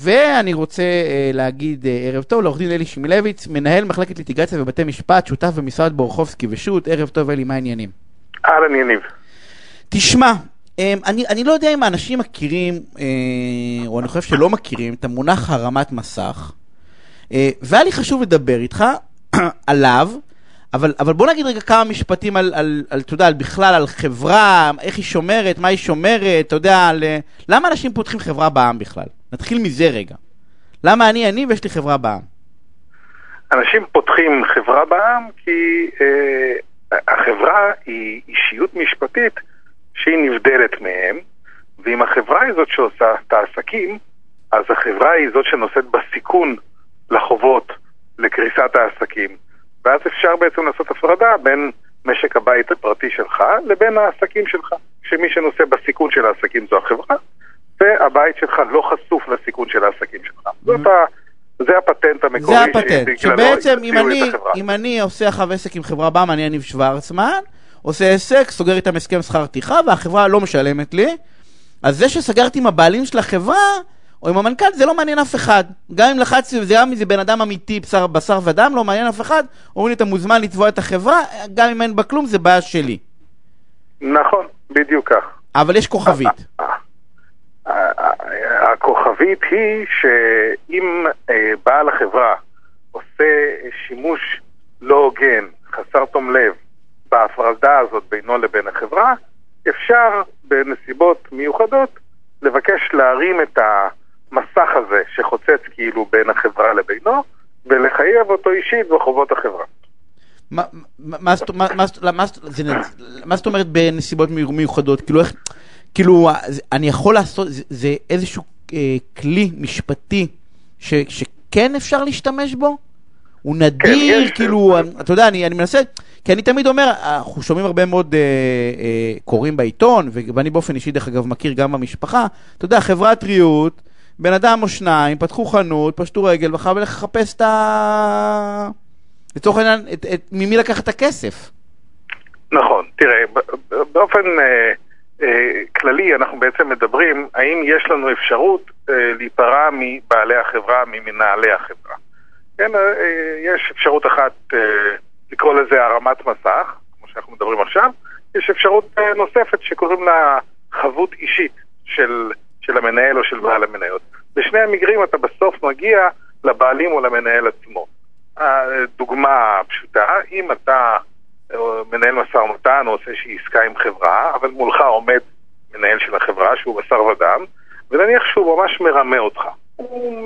ואני רוצה uh, להגיד uh, ערב טוב לעורך דין אלי שמילביץ, מנהל מחלקת ליטיגציה ובתי משפט, שותף במשרד בורחובסקי ושות', ערב טוב אלי, מה העניינים? אהלן יניב. תשמע, um, אני, אני לא יודע אם האנשים מכירים, uh, או אני חושב שלא מכירים, את המונח הרמת מסך, uh, והיה לי חשוב לדבר איתך עליו, אבל, אבל בוא נגיד רגע כמה משפטים על, על, על, אתה יודע, על בכלל, על חברה, איך היא שומרת, מה היא שומרת, אתה יודע, על... למה אנשים פותחים חברה בעם בכלל? נתחיל מזה רגע. למה אני אני ויש לי חברה בעם? אנשים פותחים חברה בעם כי אה, החברה היא אישיות משפטית שהיא נבדלת מהם, ואם החברה היא זאת שעושה את העסקים, אז החברה היא זאת שנושאת בסיכון לחובות לקריסת העסקים. ואז אפשר בעצם לעשות הפרדה בין משק הבית הפרטי שלך לבין העסקים שלך, שמי שנושא בסיכון של העסקים זו החברה, והבית שלך לא חשוף לסיכון של העסקים שלך. Mm-hmm. זאת ה... זה הפטנט המקורי. זה הפטנט, שבעצם אם אני, אם אני עושה עכשיו עסק עם חברה בעם, אני יניב שוורצמן, עושה עסק, סוגר איתם הסכם שכר טרחה, והחברה לא משלמת לי, אז זה שסגרתי עם הבעלים של החברה, או עם המנכ"ל, זה לא מעניין אף אחד. גם אם לחצתי, גם אם זה בן אדם אמיתי, בשר, בשר ודם, לא מעניין אף אחד, אומרים לי, אתה מוזמן לתבוע את החברה, גם אם אין בה כלום, זה בעיה שלי. נכון, בדיוק כך. אבל יש כוכבית. הכוכבית היא שאם אה, בעל החברה עושה שימוש לא הוגן, חסר תום לב, בהפרדה הזאת בינו לבין החברה, אפשר בנסיבות מיוחדות לבקש להרים את המסך הזה שחוצץ כאילו בין החברה לבינו, ולחייב אותו אישית בחובות החברה. מה זאת אומרת בנסיבות מיוחדות? כאילו איך... כאילו, אני יכול לעשות, זה, איזשהו אה, כלי משפטי שכן אפשר להשתמש בו? הוא נדיר, כן, כאילו, יש. אתה יודע, אני, אני מנסה, כי אני תמיד אומר, אנחנו שומעים הרבה מאוד אה, אה, קוראים בעיתון, ואני באופן אישי, דרך אגב, מכיר גם במשפחה, אתה יודע, חברת ריהוט, בן אדם או שניים, פתחו חנות, פשטו רגל, ואחר כך לחפש את ה... לצורך העניין, ממי לקחת את הכסף. נכון, תראה, באופן... אה... אה, כללי אנחנו בעצם מדברים האם יש לנו אפשרות אה, להיפרע מבעלי החברה, ממנהלי החברה. כן, אה, יש אפשרות אחת לקרוא לזה הרמת מסך, כמו שאנחנו מדברים עכשיו, יש אפשרות נוספת שקוראים לה חבות אישית של, של המנהל או של בעל המניות. בשני המקרים אתה בסוף מגיע לבעלים או למנהל עצמו. דוגמה פשוטה, אם אתה מנהל משא ומתן או עושה איזושהי עסקה עם חברה, אבל מולך עומד מנהל של החברה שהוא בשר ודם, ונניח שהוא ממש מרמה אותך. הוא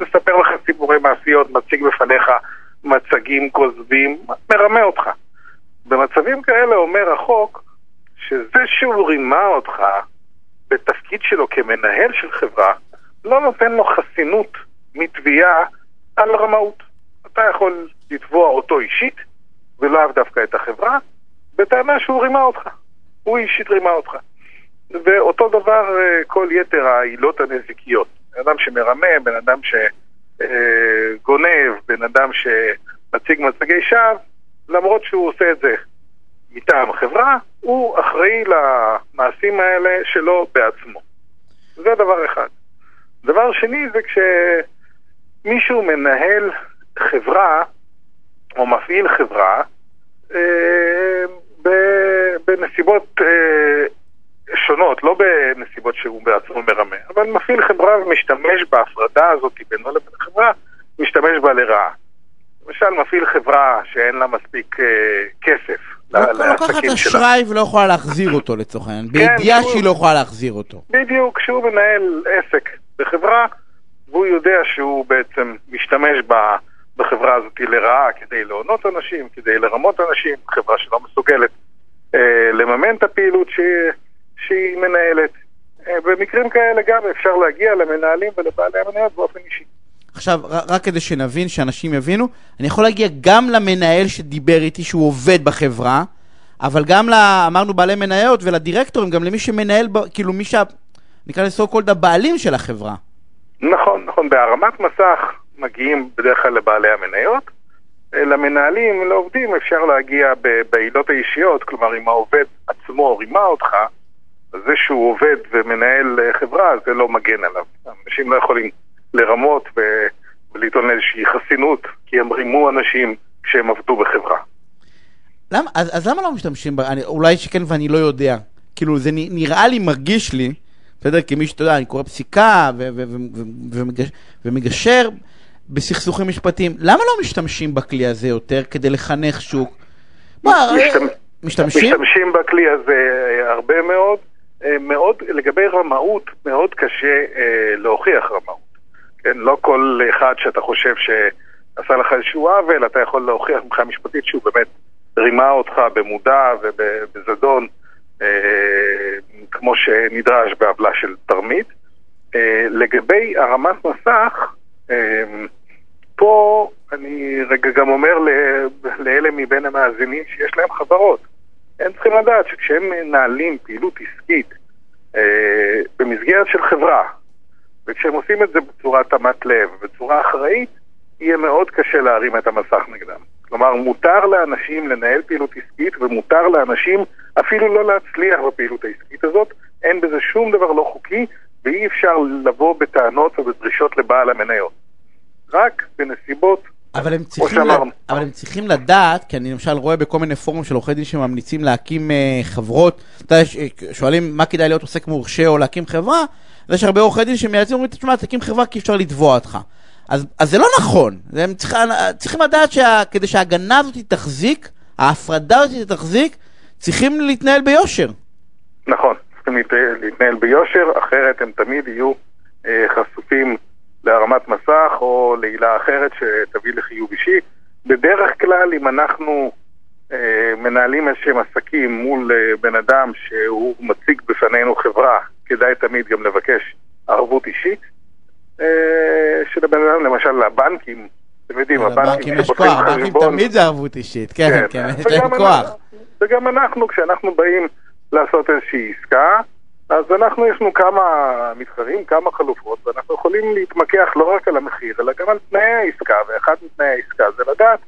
מספר לך סיפורי מעשיות, מציג בפניך מצגים כוזבים, מרמה אותך. במצבים כאלה אומר החוק שזה שהוא רימה אותך בתפקיד שלו כמנהל של חברה, לא נותן לו חסינות מתביעה על רמאות. אתה יכול לתבוע אותו אישית, ולאו דווקא את החברה, בטענה שהוא רימה אותך. הוא אישית רימה אותך. ואותו דבר אה, כל יתר העילות הנזיקיות. בן אדם שמרמה, בן אדם שגונב, בן אדם שמציג מצגי שווא, למרות שהוא עושה את זה מטעם החברה, הוא אחראי למעשים האלה שלו בעצמו. זה דבר אחד. דבר שני זה כשמישהו מנהל חברה או מפעיל חברה אה, בנסיבות אה, שונות, לא בנסיבות שהוא בעצמו מרמה, אבל מפעיל חברה ומשתמש בהפרדה הזאת בינו לבין החברה, משתמש בה לרעה. למשל, מפעיל חברה שאין לה מספיק אה, כסף לעסקים שלה. לוקחת אשראי ולא יכולה להחזיר אותו לצורך העניין, כן, בידיעה שהיא לא יכולה להחזיר אותו. בדיוק, כשהוא מנהל עסק בחברה, והוא יודע שהוא בעצם משתמש. בחברה הזאת לרעה כדי להונות אנשים, כדי לרמות אנשים, חברה שלא מסוגלת אה, לממן את הפעילות שהיא, שהיא מנהלת. אה, במקרים כאלה גם אפשר להגיע למנהלים ולבעלי המניות באופן אישי. עכשיו, רק כדי שנבין, שאנשים יבינו, אני יכול להגיע גם למנהל שדיבר איתי שהוא עובד בחברה, אבל גם, לה, אמרנו, בעלי מניות ולדירקטורים, גם למי שמנהל, כאילו מי שה... נקרא לסו קולד הבעלים של החברה. נכון, נכון. בהרמת מסך מגיעים בדרך כלל לבעלי המניות. למנהלים, לעובדים, אפשר להגיע בעילות האישיות, כלומר אם העובד עצמו רימה אותך, זה שהוא עובד ומנהל חברה, זה לא מגן עליו. אנשים לא יכולים לרמות ולטעון איזושהי חסינות, כי הם רימו אנשים כשהם עבדו בחברה. למה, אז, אז למה לא משתמשים, אני, אולי שכן ואני לא יודע. כאילו, זה נראה לי, מרגיש לי, בסדר? כמי שאתה יודע, אני קורא פסיקה ומגשר בסכסוכים משפטיים. למה לא משתמשים בכלי הזה יותר כדי לחנך שוק? מה, משתמש, משתמשים? משתמשים בכלי הזה הרבה מאוד. אה, מאוד, לגבי רמאות, מאוד קשה אה, להוכיח רמאות. כן, לא כל אחד שאתה חושב שעשה לך איזשהו עוול, אתה יכול להוכיח מבחינה משפטית שהוא באמת רימה אותך במודע ובזדון, אה, כמו שנדרש בעוולה של תרמית. אה, לגבי הרמת מסך, אה, פה אני רגע גם אומר לאלה מבין המאזינים שיש להם חברות. הם צריכים לדעת שכשהם מנהלים פעילות עסקית אה, במסגרת של חברה, וכשהם עושים את זה בצורה תמת לב, בצורה אחראית, יהיה מאוד קשה להרים את המסך נגדם. כלומר, מותר לאנשים לנהל פעילות עסקית ומותר לאנשים אפילו לא להצליח בפעילות העסקית הזאת, אין בזה שום דבר לא חוקי ואי אפשר לבוא בטענות או בדרישות לבעל המניות. רק בנסיבות אבל הם, צריכים ל... אבל הם צריכים לדעת, כי אני למשל רואה בכל מיני פורומים של עורכי דין שממליצים להקים uh, חברות, אתה יודע, שואלים מה כדאי להיות עוסק מורשה או להקים חברה, אז יש הרבה עורכי דין שמייעצים ואומרים, תשמע, תקים חברה כי אפשר לתבוע אותך. אז, אז זה לא נכון, הם צריכים, צריכים לדעת שכדי שההגנה הזאת תחזיק, ההפרדה הזאת תחזיק, צריכים להתנהל ביושר. נכון, צריכים להתנהל ביושר, אחרת הם תמיד יהיו אה, חשופים להרמת מסך או לעילה אחרת שתביא לחיוב אישי. בדרך כלל, אם אנחנו אה, מנהלים איזשהם עסקים מול אה, בן אדם שהוא מציג בפנינו חברה, כדאי תמיד גם לבקש ערבות אישית. אה, הבן אדם, למשל הבנקים, אתם יודעים, הבנקים יש כוח, הבנקים תמיד זה ערבות אישית, כן, כן, כן יש להם כוח. וגם אנחנו, כשאנחנו באים לעשות איזושהי עסקה, אז אנחנו, יש לנו כמה מתחרים, כמה חלופות, ואנחנו יכולים להתמקח לא רק על המחיר, אלא גם על תנאי העסקה, ואחד מתנאי העסקה זה לדעת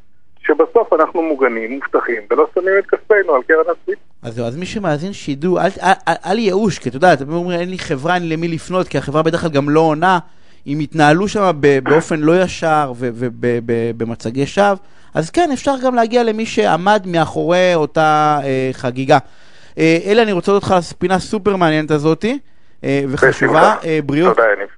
שבסוף אנחנו מוגנים, מובטחים, ולא שמים את כספנו על קרן הצבית. אז זהו, אז מי שמאזין שידעו, אל, אל, אל, אל ייאוש, כי אתה יודע, אתם אומרים, אין לי חברה, אין למי לפנות, כי החברה בדרך כלל גם לא עונה, אם יתנהלו שם באופן לא ישר ובמצגי שווא, אז כן, אפשר גם להגיע למי שעמד מאחורי אותה אה, חגיגה. אה, אלה, אני רוצה להודות לך על הספינה הסופר מעניינת הזאתי, אה, וחשובה. אה, בריאות. תודה, יניב.